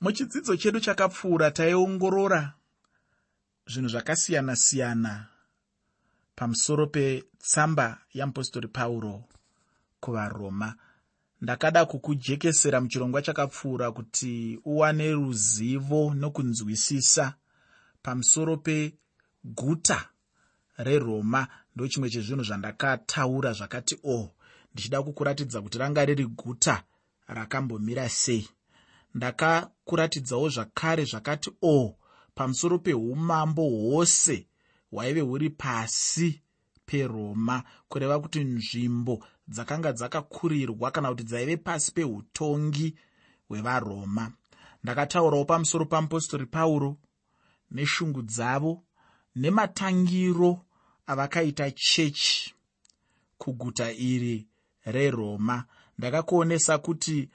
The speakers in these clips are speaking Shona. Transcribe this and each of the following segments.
muchidzidzo chedu chakapfuura taiongorora zvinhu zvakasiyana-siyana pamusoro petsamba yamupostori pauro kuvaroma. Ndakada kukujekesera muchirongwa chakapfuura kuti uwane ruzivo nokunzwisisa pamusoro peguta reroma. Ndo chimwe chezvinhu zvandakataura zvakati o oh, ndichida kukuratidza kuti ranga riri guta rakambomira sei ndakakuratidzawo zvakare zvakati o oh, pamusoro peumambo hwose hwaive huri pasi peroma. Kureva kuti nzvimbo dzakanga dzakakurirwa kana kuti dzaive pasi peutongi hwevaroma. Ndakataurawo pamusoro pamupostori pauro neshungu dzavo nematangiro avakaita chechi kuguta iri reroma. Ndakakuonesa kuti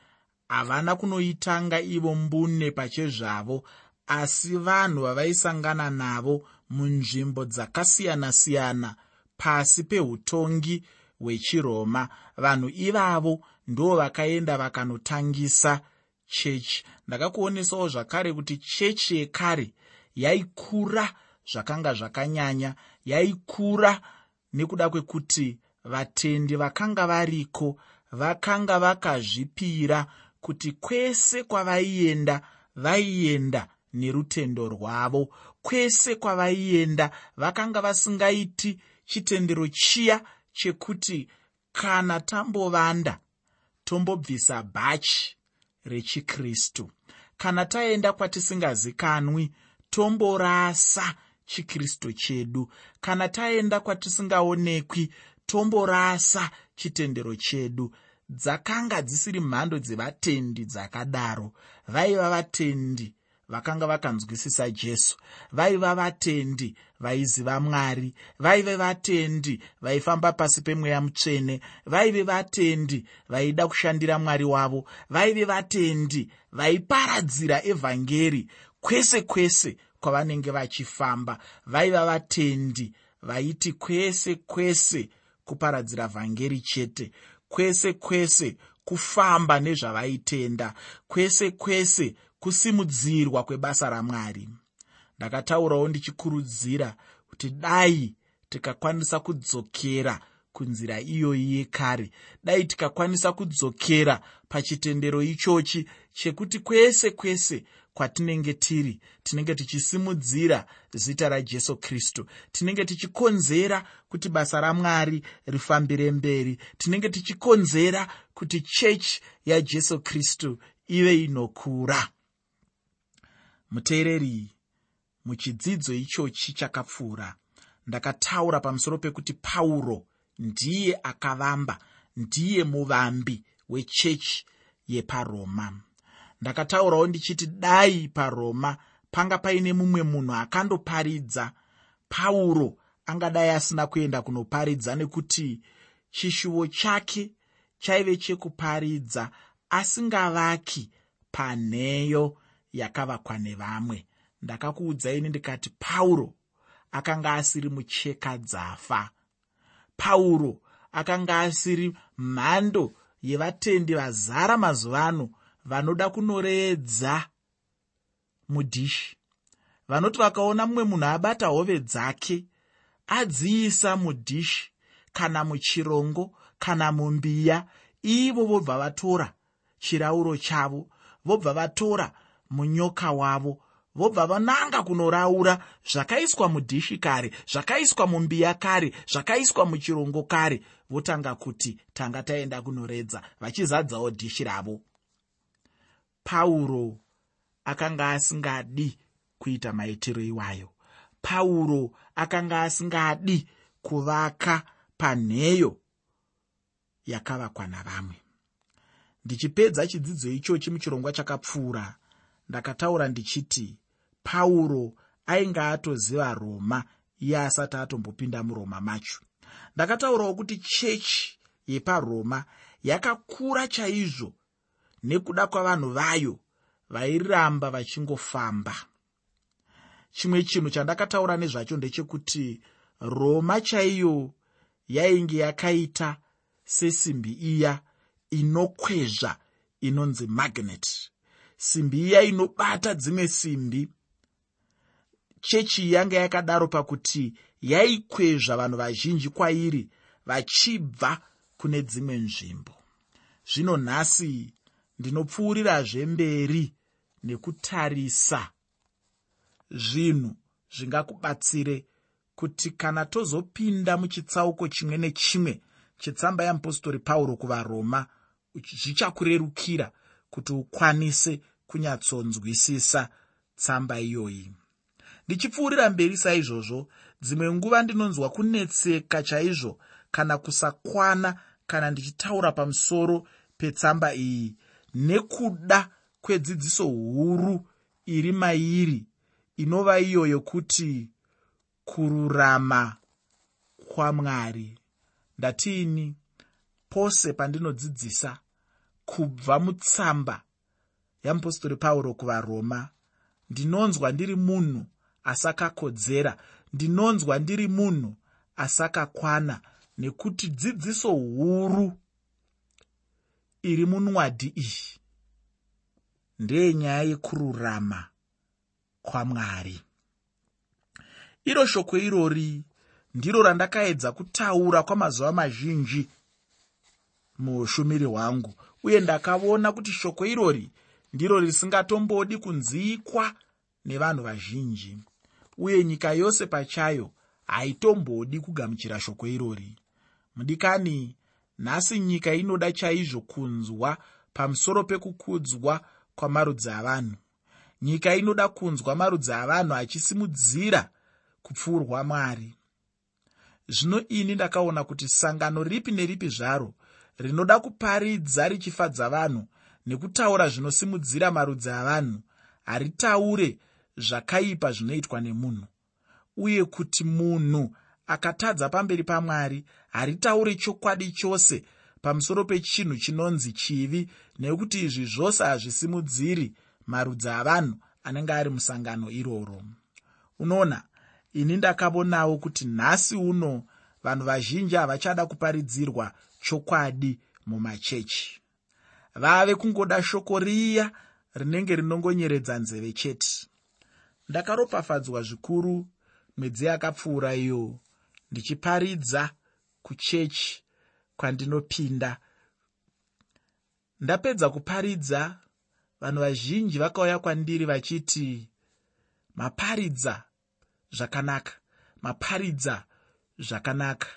havana kunoitanga ivo mbune pachezvavo asi vanhu vavaisangana navo munzvimbo dzakasiyana-siyana pasi peutongi hwechiroma. Vanhu ivavo ndo vakaenda vakanotangisa chechi. Ndakakuonesawo zvakare kuti chechi yekare yaikura zvakanga zvakanyanya yaikura nekuda kwekuti vatendi vakanga variko vakanga vakazvipira kuti kwese kwavaienda vaienda nerutendo rwavo. Kwese kwavaienda vakanga vasingaiti chitendero chiya chekuti kana tambovanda tombobvisa bhachi rechikristu. Kana taenda kwatisingazikanwi tomborasa chikristu chedu. Kana taenda kwatisingaonekwi tomborasa chitendero chedu dzakanga dzisiri mhando dzevatendi dzakadaro. Vaiva vatendi vakanga vakanzwisisa jesu. Vaiva vatendi vaiziva mwari. Vaive vatendi vaifamba pasi pemweya mutsvene. Vaive vatendi vaida kushandira mwari wavo. Vaive vatendi vaiparadzira evhangeri kwese kwese kwavanenge vachifamba. Vaiva vatendi vaiti kwese kwese kuparadzira vhangeri chete kwese kwese kufamba nezvavaitenda kwese kwese kusimudzirwa kwebasa ramwari. Ndakataurawo ndichikurudzira kuti dai tikakwanisa kudzokera kunzira iyoyi yekare dai tikakwanisa kudzokera pachitendero ichochi chekuti kwese kwese kwatinenge tiri tinenge tichisimudzira zita rajesu kristu. Tinenge tichikonzera kuti basa ramwari rifambire mberi. Tinenge tichikonzera kuti chechi yajesu kristu ive inokura. Muteereri muchidzidzo ichochi chakapfuura. Ndakataura pamusoro pekuti pauro ndiye akavamba ndiye muvambi wechechi yeparoma ndakataurawo ndichiti dai paroma panga paine mumwe munhu akandoparidza. Pauro angadai asina kuenda kunoparidza nekuti chishuvo chake chaive chekuparidza asingavaki panheyo yakavakwa nevamwe. Ndakakuudzaini ndikati pauro akanga asiri mucheka dzafa. Pauro akanga asiri mhando yevatendi vazara mazuva ano vanoda kunoreedza mudhishi. Vanoti vakaona mumwe munhu abata hove dzake adziisa mudhishi kana muchirongo kana mumbiya ivo vobva vatora chirauro chavo vobva vatora munyoka wavo vobva vananga kunoraura zvakaiswa mudhishi kare zvakaiswa mumbiya kare zvakaiswa muchirongo kare votanga kuti tanga taenda kunoredza vachizadzawo dhishi ravo pauro akanga asingadi kuita maitiro iwayo. Pauro akanga asingadi kuvaka panheyo yakavakwa navamwe. Ndichipedza chidzidzo ichochi muchirongwa chakapfuura. Ndakataura ndichiti pauro ainge atoziva roma iye asati atombopinda muroma macho. Ndakataurawo kuti chechi yeparoma yakakura chaizvo nekuda kwavanhu vayo vairamba vachingofamba. Chimwe chinhu chandakataura nezvacho ndechekuti roma chaiyo yainge yakaita sesimbi iya inokwezva inonzi magnet. Simbi iya inobata dzimwe simbi. Chechi yanga yakadaro pakuti yaikwezva vanhu vazhinji kwairi vachibva kune dzimwe nzvimbo. Zvino nhasi ndinopfuurirazve mberi nekutarisa. Zvinhu zvingakubatsire kuti kana tozopinda muchitsauko chimwe nechimwe chetsamba yeapostori pauro kuvaroma zvichakurerukira kuti ukwanise kunyatsonzwisisa tsamba iyoyi. Ndichipfuurira mberi saizvozvo dzimwe nguva ndinonzwa kunetseka chaizvo kana kusakwana kana ndichitaura pamusoro petsamba iyi nekuda kwedzidziso huru iri mairi inova iyo yokuti kururama kwamwari. Ndatiini? Pose pandinodzidzisa kubva mutsamba yeapostori pauro kuvaroma ndinonzwa ndiri munhu asakakodzera ndinonzwa ndiri munhu asakakwana nekuti dzidziso huru iri munwadhi iyi. Ndeyenyaya yekururama kwamwari. Iro shoko irori ndiro randakaedza kutaura kwamazuva mazhinji muushumiri hwangu uye ndakaona kuti shoko irori ndiro risingatombodi kunziikwa nevanhu vazhinji uye nyika yose pachayo haitombodi kugamuchira shoko irori. Mudikani nhasi nyika inoda chaizvo kunzwa pamusoro pekukudzwa kwamarudzi avanhu. Nyika inoda kunzwa marudzi avanhu achisimudzira kupfuurwa mwari. Zvino ini ndakaona kuti sangano ripi neripi zvaro rinoda kuparidza richifadza vanhu nekutaura zvinosimudzira marudzi avanhu haritaure zvakaipa zvinoitwa nemunhu uye kuti munhu akatadza pamberi pamwari haritaure chokwadi chose pamusoro pechinhu chinonzi chivi nekuti izvi zvose hazvisimudziri marudzi avanhu anenge ari musangano iroro. Unoona ini ndakaonawo kuti nhasi uno vanhu vazhinji havachada kuparidzirwa chokwadi mumachechi. Vave kungoda shoko riya rinenge rinongonyeredza nzeve chete. Ndakaropafadzwa zvikuru mwedzi yakapfuura iyo ndichiparidza kuchechi kwandinopinda. Ndapedza kuparidza vanhu vazhinji vakauya kwandiri vachiti maparidza zvakanaka maparidza zvakanaka.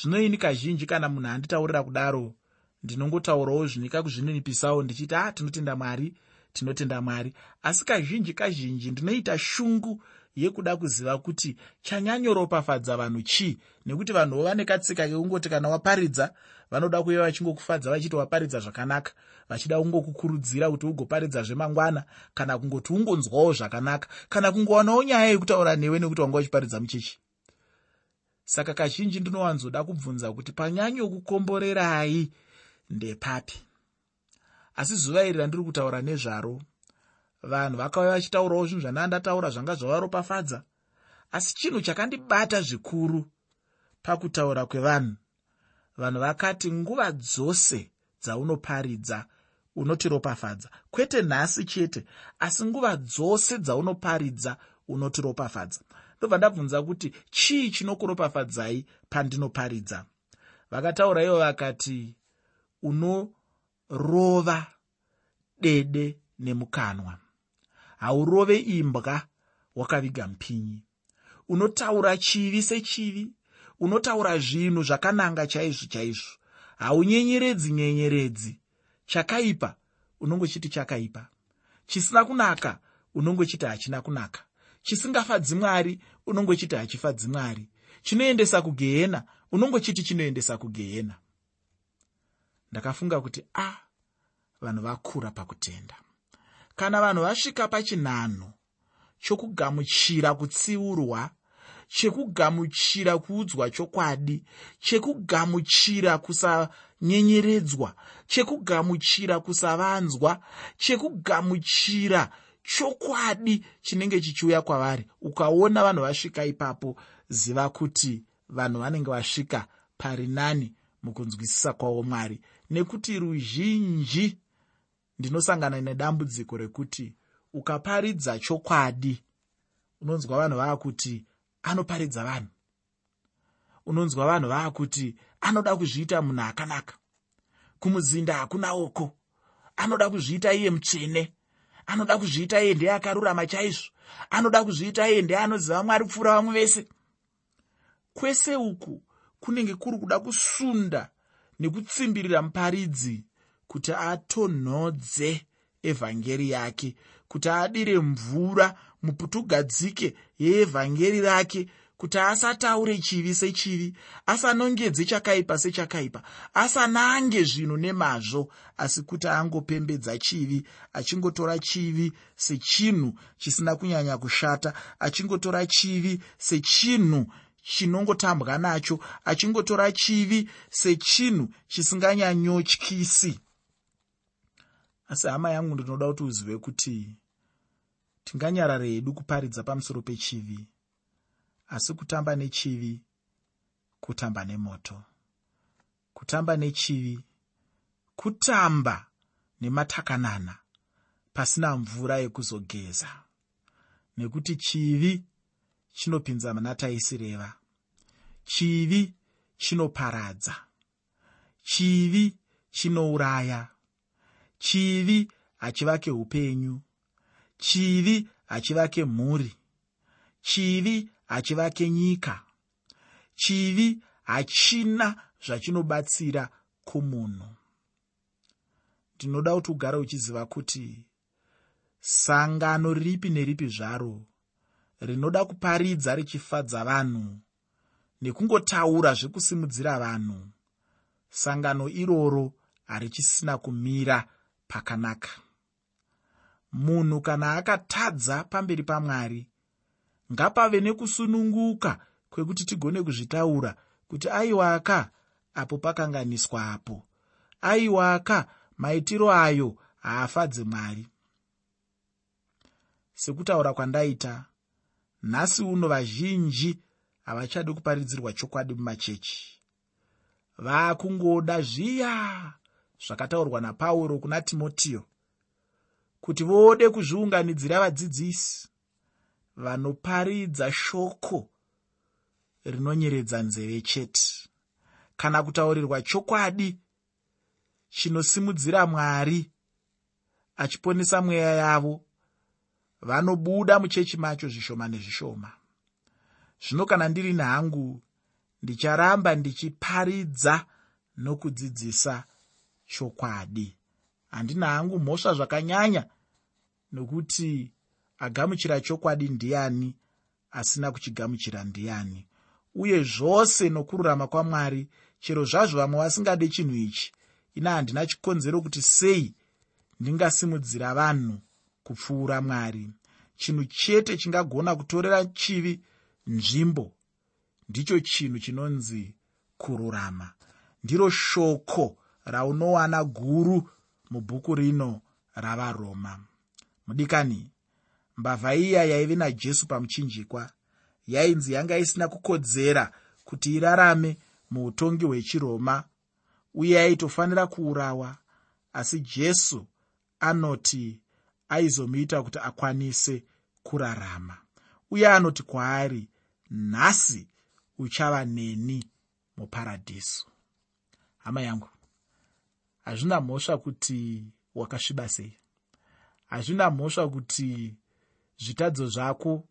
Zvino ini kazhinji kana munhu anditaurira kudaro ndinongotaurawo zvinika kuzvininipisawo ndichiti ah, tinotenda mwari tinotenda mwari. Asi kazhinji kazhinji ndinoita shungu yekuda kuziva kuti chanyanyoropafadza vanhu chii? Nekuti vanhuwo vane katsika kekungoti kana waparidza vanoda kuve vachingokufadza vachiti waparidza zvakanaka. Vachida kungokukurudzira kuti ugoparidzazve mangwana kana kungoti ungonzwawo zvakanaka kana kungowanawo nyaya yekutaura newe nekuti wanga uchiparidza muchechi. Saka kazhinji ndinowanzoda kubvunza kuti panyanyokukomborerai ndepapi? Asi zuva iri randiri kutaura nezvaro vanhu vakauya vachitaurawo zvinhu zvandandataura zvanga zvavaropafadza asi chinhu chakandibata zvikuru pakutaura kwevanhu. Vanhu vakati nguva dzose dzaunoparidza unotiropafadza kwete nhasi chete asi nguva dzose dzaunoparidza unotiropafadza ndobva ndabvunza kuti chii chinokuropafadzai pandinoparidza? Vakataura ivo vakati unorova dede nemukanwa haurove imbwa wakaviga mupinyi unotaura chivi sechivi unotaura zvinhu zvakananga chaizvo chaizvo. Haunyenyeredzi nyenyeredzi. Chakaipa unongochiti chakaipa. Chisina kunaka unongochiti hachina kunaka. Chisingafadzi mwari unongochiti hachifadzi mwari. Chinoendesa kugehena unongochiti chinoendesa kugehena. Ndakafunga kuti a ah, vanhu vakura pakutenda kana vanhu vasvika pachinhanho chokugamuchira kutsiurwa chekugamuchira kuudzwa chokwadi chekugamuchira kusanyenyeredzwa chekugamuchira kusavanzwa chekugamuchira chokwadi chinenge chichiuya kwavari. Ukaona vanhu vasvika ipapo ziva kuti vanhu vanenge vasvika pari nani mukunzwisisa kwavo mwari. Nekuti ruzhinji ndinosangana nedambudziko rekuti ukaparidza chokwadi unonzwa vanhu vava kuti anoparidza vanhu. Unonzwa vanhu vava kuti anoda kuzviita munhu akanaka. Kumuzinda hakuna oko. Anoda kuzviita iye mutsvene. Anoda kuzviita iye ndeye akarurama chaizvo. Anoda kuzviita iye ndeye anoziva mwari kupfuura vamwe vese. Kwese uku kunenge kuri kuda kusunda nekutsimbirira muparidzi kuti atonhodze evhangeri yake kuti adire mvura muputugadzike yeevhangeri rake kuti asataure chivi sechivi asanongedze chakaipa sechakaipa asanange zvinhu nemazvo asi kuti angopembedza chivi achingotora chivi sechinhu chisina kunyanya kushata achingotora chivi sechinhu chinongotambwa nacho achingotora chivi sechinhu chisinganyanyotyisi asi hama yangu ndinoda kuti uzive kuti tinganyarare hedu kuparidza pamusoro pechivi asi kutamba nechivi kutamba nemoto. Kutamba nechivi kutamba nematakanana pasina mvura yekuzogeza nekuti chivi chinopinza muna taisireva chivi chinoparadza. Chivi chinouraya chivi hachivake upenyu chivi hachivake mhuri chivi hachivake nyika chivi hachina zvachinobatsira kumunhu. Ndinoda kuti ugare uchiziva kuti sangano ripi neripi zvaro rinoda kuparidza richifadza vanhu nekungotaura zvekusimudzira vanhu. Sangano iroro harichisina kumira pakanaka. Munhu kana akatadza pamberi pamwari ngapave nekusununguka kwekuti tigone kuzvitaura kuti aiwaka apo pakanganiswapo aiwaka maitiro ayo haafadze mwari. Sekutaura kwandaita nhasi uno vazhinji havachadi kuparidzirwa chokwadi mumachechi. Vaakungoda zviya zvakataurwa napauro kuna timotiyo kuti vode kuzviunganidzira vadzidzisi vanoparidza shoko rinonyeredza nzeve chete kana kutaurirwa chokwadi chinosimudzira mwari achiponesa mweya yavo vanobuda muchechi macho zvishoma nezvishoma. Zvino kana ndiri nhangu ndicharamba ndichiparidza nokudzidzisa chokwadi. Handina hangu mhosva zvakanyanya nokuti agamuchira chokwadi ndiani asina kuchigamuchira ndiani. Uye zvose nokururama kwamwari chero zvazvo vamwe vasingade chinhu ichi. Ina handina chikonzero kuti sei ndingasimudzira vanhu kupfuura mwari. Chinhu chete chingagona kutorera chivi nzvimbo ndicho chinhu chinonzi kururama. Ndiro shoko raunowana guru mubhuku rino ravaroma. Mudikani mbavha iya yaive najesu pamuchinjikwa. Yainzi yanga isina kukodzera kuti irarame muutongi hwechiroma uye aitofanira kuurawa asi jesu anoti aizomuita kuti akwanise kurarama. Uye anoti kwaari nhasi uchava neni muparadhiso hama yangu hazvina mhosva kuti wakasviba sei. Hazvina mhosva kuti zvitadzo zvako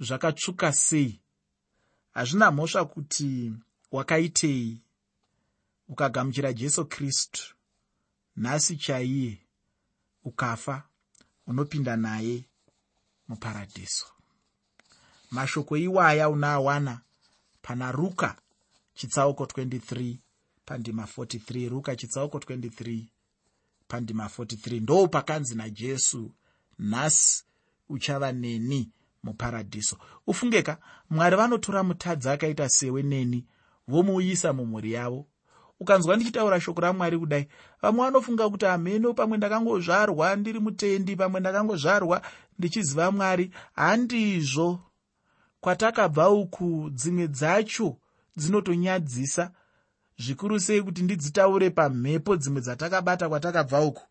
zvakatsvuka sei. Hazvina mhosva kuti wakaitei ukagamuchira jesu kristu. Nhasi chaiye ukafa unopinda naye muparadhiso mashoko iwaya unaawana pana ruka chitsauko 23 pandima 43 ruka chitsauko 23 pandima 43 ndo pakanzi najesu. Nhasi uchava neni muparadhiso ufungeka mwari vanotora mutadzi akaita sewe neni vomuuyisa mumhuri yavo. Ukanzwa ndichitaura shoko ramwari kudai vamwe vanofunga kuti hameno pamwe ndakangozvarwa ndiri mutendi pamwe ndakangozvarwa ndichiziva mwari. Handizvo. Kwatakabva uku dzimwe dzacho dzinotonyadzisa zvikuru sei kuti ndidzitaure pamhepo dzimwe dzatakabata kwatakabva uku?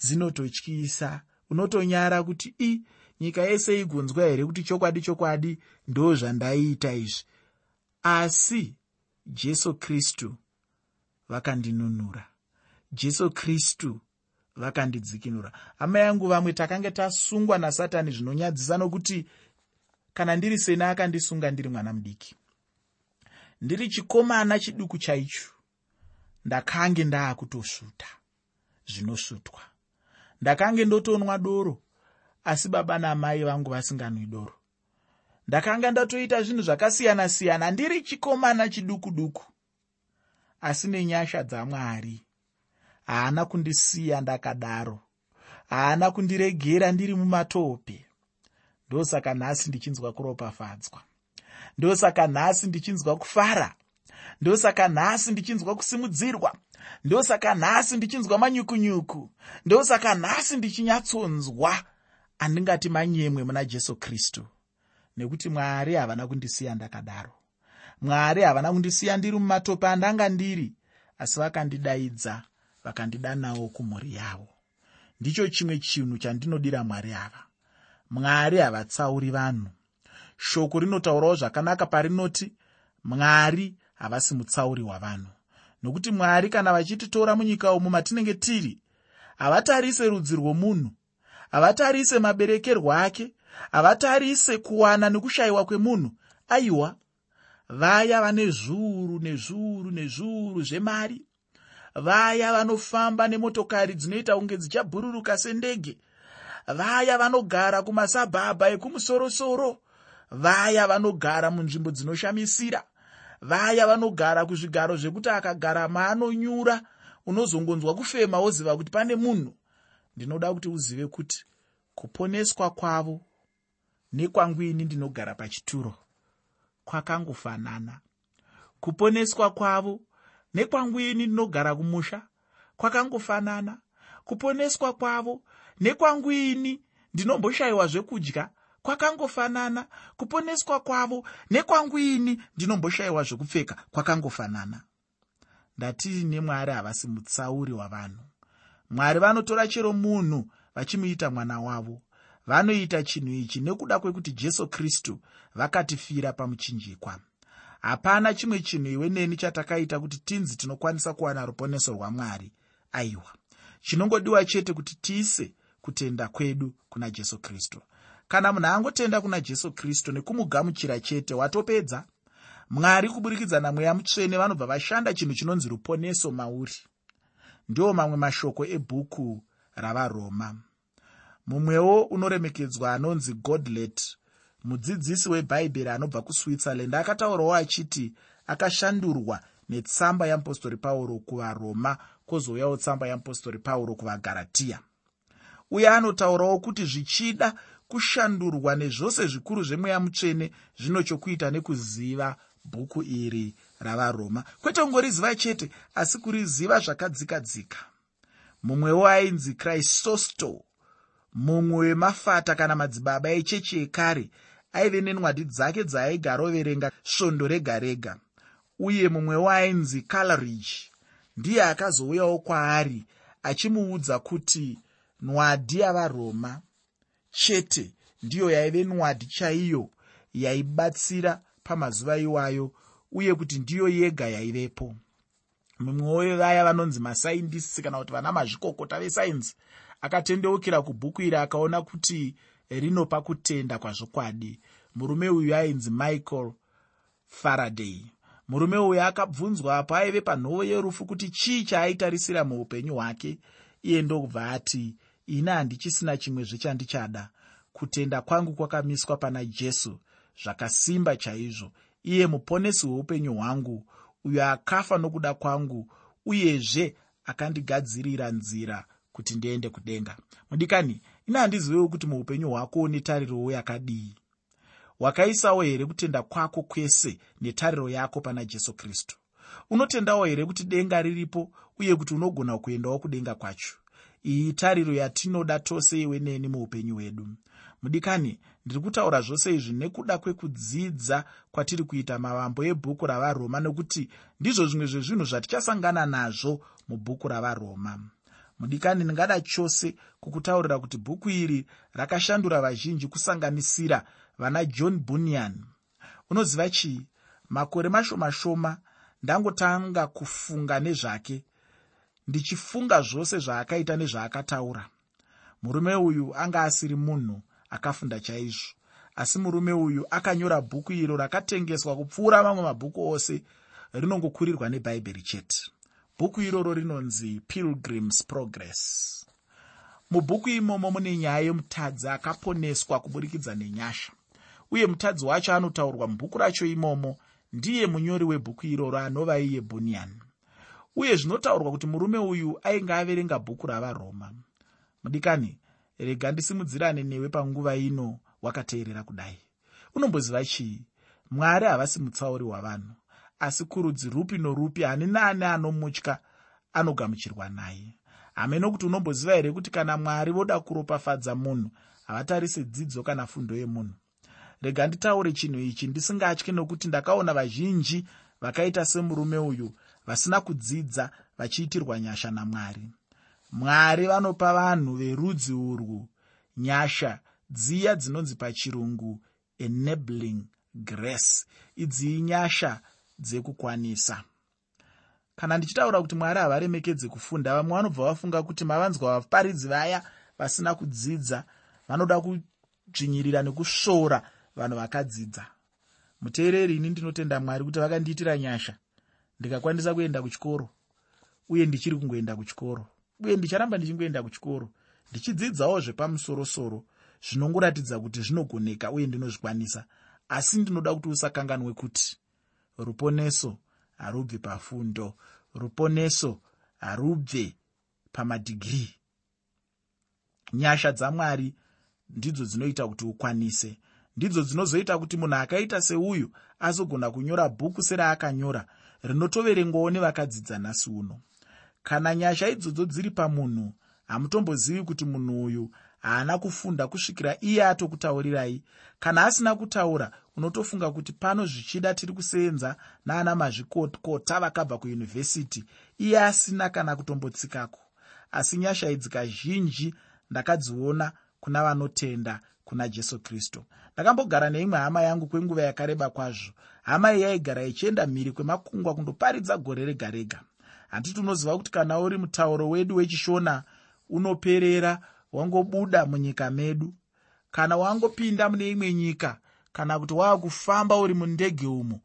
Dzinototyisa. Unotonyara kuti i nyika yese igonzwa here kuti chokwadi chokwadi ndo zvandaiita izvi? Asi jesu kristu vakandinunura. Jesu kristu vakandidzikinura. Hama yangu vamwe takange tasungwa nasatani zvinonyadzisa nokuti kana ndiri sena akandisunga ndiri mwana mudiki ndiri chikomana chiduku chaicho ndakange ndaakutosvuta zvinosvutwa ndakange ndotonwa doro asi baba namai vangu vasinganwi doro. Ndakanga ndatoita zvinhu zvakasiyana-siyana ndiri chikomana chiduku duku asi nenyasha dzamwari haana kundisiya ndakadaro. Haana kundiregera ndiri mumatope. Ndosaka nhasi ndichinzwa kuropafadzwa ndosaka nhasi ndichinzwa kufara ndosaka nhasi ndichinzwa kusimudzirwa ndosaka nhasi ndichinzwa manyukunyuku ndosaka nhasi ndichinyatsonzwa. Andingati manyemwe muna jesu kristu nekuti mwari havana kundisiya ndakadaro. Mwari havana kundisiya ndiri mumatope andanga ndiri asi vakandidaidza vakandidanawo kumhuri yavo. Ndicho chimwe chinhu chandinodira mwari ava. Mwari havatsauri vanhu shoko rinotaurawo zvakanaka parinoti mwari havasi mutsauri wavanhu. Nokuti mwari kana vachititora munyika umu matinenge tiri havatarise rudzi rwomunhu havatarise maberekerwo ake havatarise kuwana nekushayiwa kwemunhu. Aiwa vaya vane zviuru nezviuru nezviuru zvemari vaya vanofamba nemotokari dzinoita kunge dzichabhururuka sendege vaya vanogara kumasabhabha ekumusorosoro vaya vanogara munzvimbo dzinoshamisira. Vaya vanogara kuzvigaro zvekuti akagara maanonyura unozongonzwa kufema woziva kuti pane munhu. Ndinoda kuti uzive kuti kuponeswa kwavo nekwangwini ndinogara pachituro. Kwakangofanana. Kuponeswa kwavo nekwangwini ndinogara kumusha. Kwakangofanana. Kuponeswa kwavo nekwangwini ndinomboshayiwa zvekudya kwakangofanana. Kuponeswa kwavo nekwangwini ndinomboshayiwa zvekupfeka kwakangofanana. Ndatiri nemwari havasi mutsauri wavanhu? Mwari vanotora chero munhu vachimuita mwana wavo. Vanoita chinhu ichi nekuda kwekuti jesu kristu vakatifira pamuchinjikwa. Hapana chimwe chinhu iwe neni chatakaita kuti tinzi tinokwanisa kuwana ruponeso rwamwari aiwa. Chinongodiwa chete kuti tiise kutenda kwedu kuna jesu kristu kana munhu angotenda kuna jesu kristu nekumugamuchira chete watopedza? Mwari kuburikidza namweya mutsvene vanobva vashanda chinhu chinonzi ruponeso mauri. Ndiwo mamwe mashoko ebhuku ravaroma. Mumwewo unoremekedzwa anonzi godlet mudzidzisi webhaibheri anobva kuswitzerland akataurawo achiti akashandurwa netsamba yeapostori pauro kuvaroma kwozouyawo tsamba yeapostori pauro kuvagaratiya uye anotaurawo kuti zvichida kushandurwa nezvose zvikuru zvemweya mutsvene zvino chokuita nekuziva bhuku iri ravaroma. Kwete kungoriziva chete asi kuriziva zvakadzika dzika mumwewo ainzi kristosto mumwe wemafata kana madzibaba echechi yekare aive nenwadi dzake dzaaigara svondo rega rega uye mumwewo ainzi caleridge ndiye akazouyawo kwaari achimuudza kuti nwadi yavaroma chete ndiyo yaive nwadi chaiyo yaibatsira pamazuva iwayo uye kuti ndiyo yega yaivepo. Mumwewo wevaya vanonzi masaindisi kana kuti vana mazvikokota vesainzi akatendeukira kubhuku iri akaona kuti rinopa kutenda kwazvokwadi. Murume uyu ainzi michael faraday. Murume uyu akabvunzwa apo aive panhoo yerufu kuti chii chaaitarisira muupenyu hwake iye ndokubva ati ini handichisina chimwezve chandichada. Kutenda kwangu kwakamiswa pana jesu zvakasimba chaizvo iye muponesi hweupenyu hwangu uyo akafa nokuda kwangu uyezve akandigadzirira nzira kuti ndiende kudenga. Mudikani ine handizivewo kuti muupenyu hwako une tarirowo yakadii. Wakaisawo here kutenda kwako kwese netariro yako pana jesu kristu? Unotendawo here kuti denga riripo uye kuti unogona kuendawo kudenga kwacho iyi tariro yatinoda tose iwe neni muupenyu hwedu. Mudikani ndiri kutaura zvose izvi nekuda kwekudzidza kwatiri kuita mavambo ebhuku ravaroma nekuti ndizvo zvimwe zvezvinhu zvatichasangana nazvo mubhuku ravaroma. Mudikani ndingada chose kukutaurira kuti bhuku iri rakashandura vazhinji kusanganisira vana john bunyan. Unoziva chii? Makore mashoma shoma ndangotanga kufunga nezvake ndichifunga zvose zvaakaita nezvaakataura. Murume uyu anga asiri munhu akafunda chaizvo asi murume uyu akanyora bhuku iro rakatengeswa kupfuura mamwe mabhuku ose rinongokurirwa nebhaibheri chete. Bhuku iroro rinonzi pilgrims progress. Mubhuku imomo mune nyaya yemutadzi akaponeswa kuburikidza nenyasha uye mutadzi wacho anotaurwa mubhuku racho imomo ndiye munyori webhuku iroro anova iye bunyan uye zvinotaurwa kuti murume uyu ainge averenga bhuku ravaroma. Mudikani rega ndisimudzirane newe panguva ino wakateerera kudai. Unomboziva chii? Mwari havasi mutsauri wavanhu asi kurudzi rupi norupi hani naani anomutya anogamuchirwa naye. Hame nokuti unomboziva here kuti kana mwari voda kuropafadza munhu havatarise dzidzo kana fundo yemunhu? Rega nditaure chinhu ichi ndisingatyi nokuti ndakaona vazhinji vakaita semurume uyu vasina kudzidza vachiitirwa nyasha namwari. Mwari vanopa vanhu verudzi urwu nyasha dziya dzinonzi pachirungu enabling grace. Idzi inyasha dzekukwanisa. Kana ndichitaura kuti mwari havaremekedze kufunda vamwe vanobva vafunga kuti mavanzwa vaparidzi vaya vasina kudzidza vanoda kudzvinyirira nekusvoora vanhu vakadzidza. Muteereri ini ndinotenda mwari kuti vakandiitira nyasha ndikakwanisa kuenda kuchikoro uye ndichiri kungoenda kuchikoro. Uye ndicharamba ndichingoenda kuchikoro ndichidzidzawo zvepamusorosoro zvinongoratidza kuti zvinogoneka uye ndinozvikwanisa. Asi ndinoda kuti usakanganwe kuti ruponeso harubvi pafundo ruponeso harubve pamadhigiri nyasha dzamwari ndidzo dzinoita kuti ukwanise ndidzo dzinozoita kuti munhu akaita seuyu azogona kunyora bhuku seraakanyora rinotoverengwawo nevakadzidza nhasi uno kana nyasha idzodzo dziri pamunhu hamutombozivi kuti munhu uyu haana kufunda kusvikira iye atokutaurirai kana asina kutaura unotofunga kuti pano zvichida tiri kuseenza naana mazvikokota vakabva kuyunivhesiti. Iye asina kana kutombotsikako asi nyasha idzi kazhinji ndakadziona kuna vanotenda kuna jesu kristu ndakambogara neimwe hama yangu kwenguva yakareba kwazvo. Hama iyi yaigara ichienda mhiri kwemakungwa kundoparidza gore rega rega handiti unoziva kuti kana uri mutauro wedu wechishona unoperera wangobuda munyika medu. Kana wangopinda mune imwe nyika kana kuti waakufamba uri mundege umo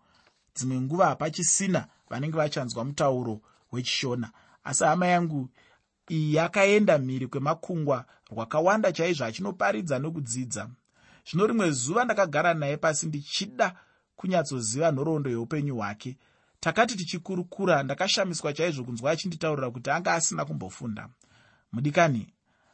dzimwe nguva hapachisina vanenge vachanzwa mutauro wechishona. Asi hama yangu iyi yakaenda mhiri kwemakungwa rwakawanda chaizvo achinoparidza nokudzidza. Zvino rimwe zuva ndakagara naye pasi ndichida kunyatsoziva nhoroondo yeupenyu hwake. Takati tichikurukura ndakashamiswa chaizvo kunzwa achinditaurira kuti anga asina kumbofunda. Mudikani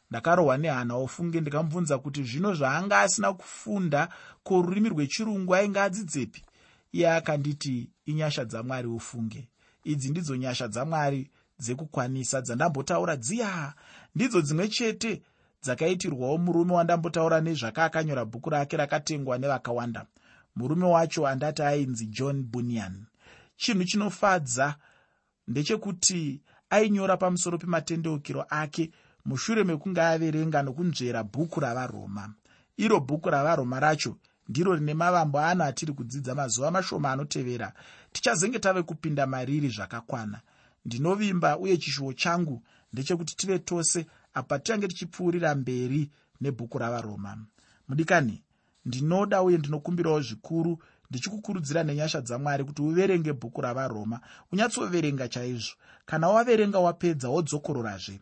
ndakarohwa nehana ofunge ndikamubvunza kuti zvino zvaanga asina kufunda ko rurimi rwechirungu ainge adzidzepi? Iye akanditi inyasha dzamwari ufunge. Idzi ndidzo nyasha dzamwari dzekukwanisa dzandambotaura dziya. Ndidzo dzimwe chete dzakaitirwawo murume wandambotaura nezvakaakanyora bhuku rake rakatengwa nevakawanda. Murume wacho andati ainzi john bunyan. Chinhu chinofadza ndechekuti ainyora pamusoro pematendeukiro ake mushure mekunge averenga nokunzvera bhuku ravaroma. Iro bhuku ravaroma racho ndiro rine mavambo ano atiri kudzidza mazuva mashoma anotevera. Tichazenge tave kupinda mariri zvakakwana ndinovimba uye chishuwo changu ndechekuti tive tose apa tiange tichipfuurira mberi nebhuku ravaroma. Mudikani ndinoda uye ndinokumbirawo zvikuru ndichikukurudzira nenyasha dzamwari kuti uverenge bhuku ravaroma. Unyatsoverenga chaizvo. Kana waverenga wapedza wodzokororazve.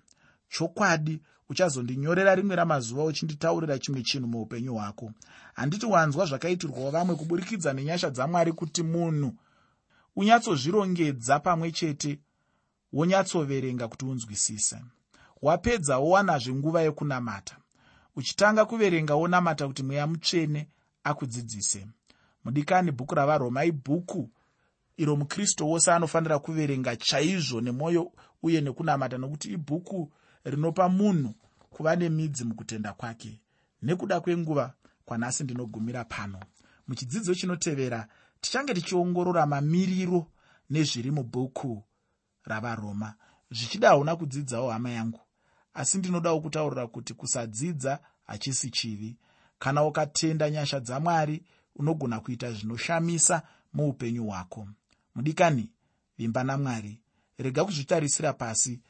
Chokwadi uchazondinyorera rimwe ramazuva uchinditaurira chimwe chinhu muupenyu hwako. Handiti wanzwa zvakaitirwawo vamwe kuburikidza nenyasha dzamwari kuti munhu unyatsozvirongedza pamwe chete wonyatsoverenga kuti unzwisise. Wapedza wowanazve nguva yekunamata uchitanga kuverenga wonamata kuti mweya mutsvene akudzidzise. Mudikani bhuku ravaroma ibhuku iro mukristu wose anofanira kuverenga chaizvo nemwoyo uye nekunamata nokuti ibhuku rinopa munhu kuva nemidzi mukutenda kwake. Nekuda kwenguva kwanhasi ndinogumira pano. Muchidzidzo chinotevera tichange tichiongorora mamiriro nezviri mubhuku ravaroma. Zvichida hauna kudzidzawo hama yangu. Asi ndinodawo kutaurira kuti kusadzidza hachisi chivi. Kana ukatenda nyasha dzamwari unogona kuita zvinoshamisa muupenyu hwako. Mudikani vimba namwari rega kuzvitarisira pasi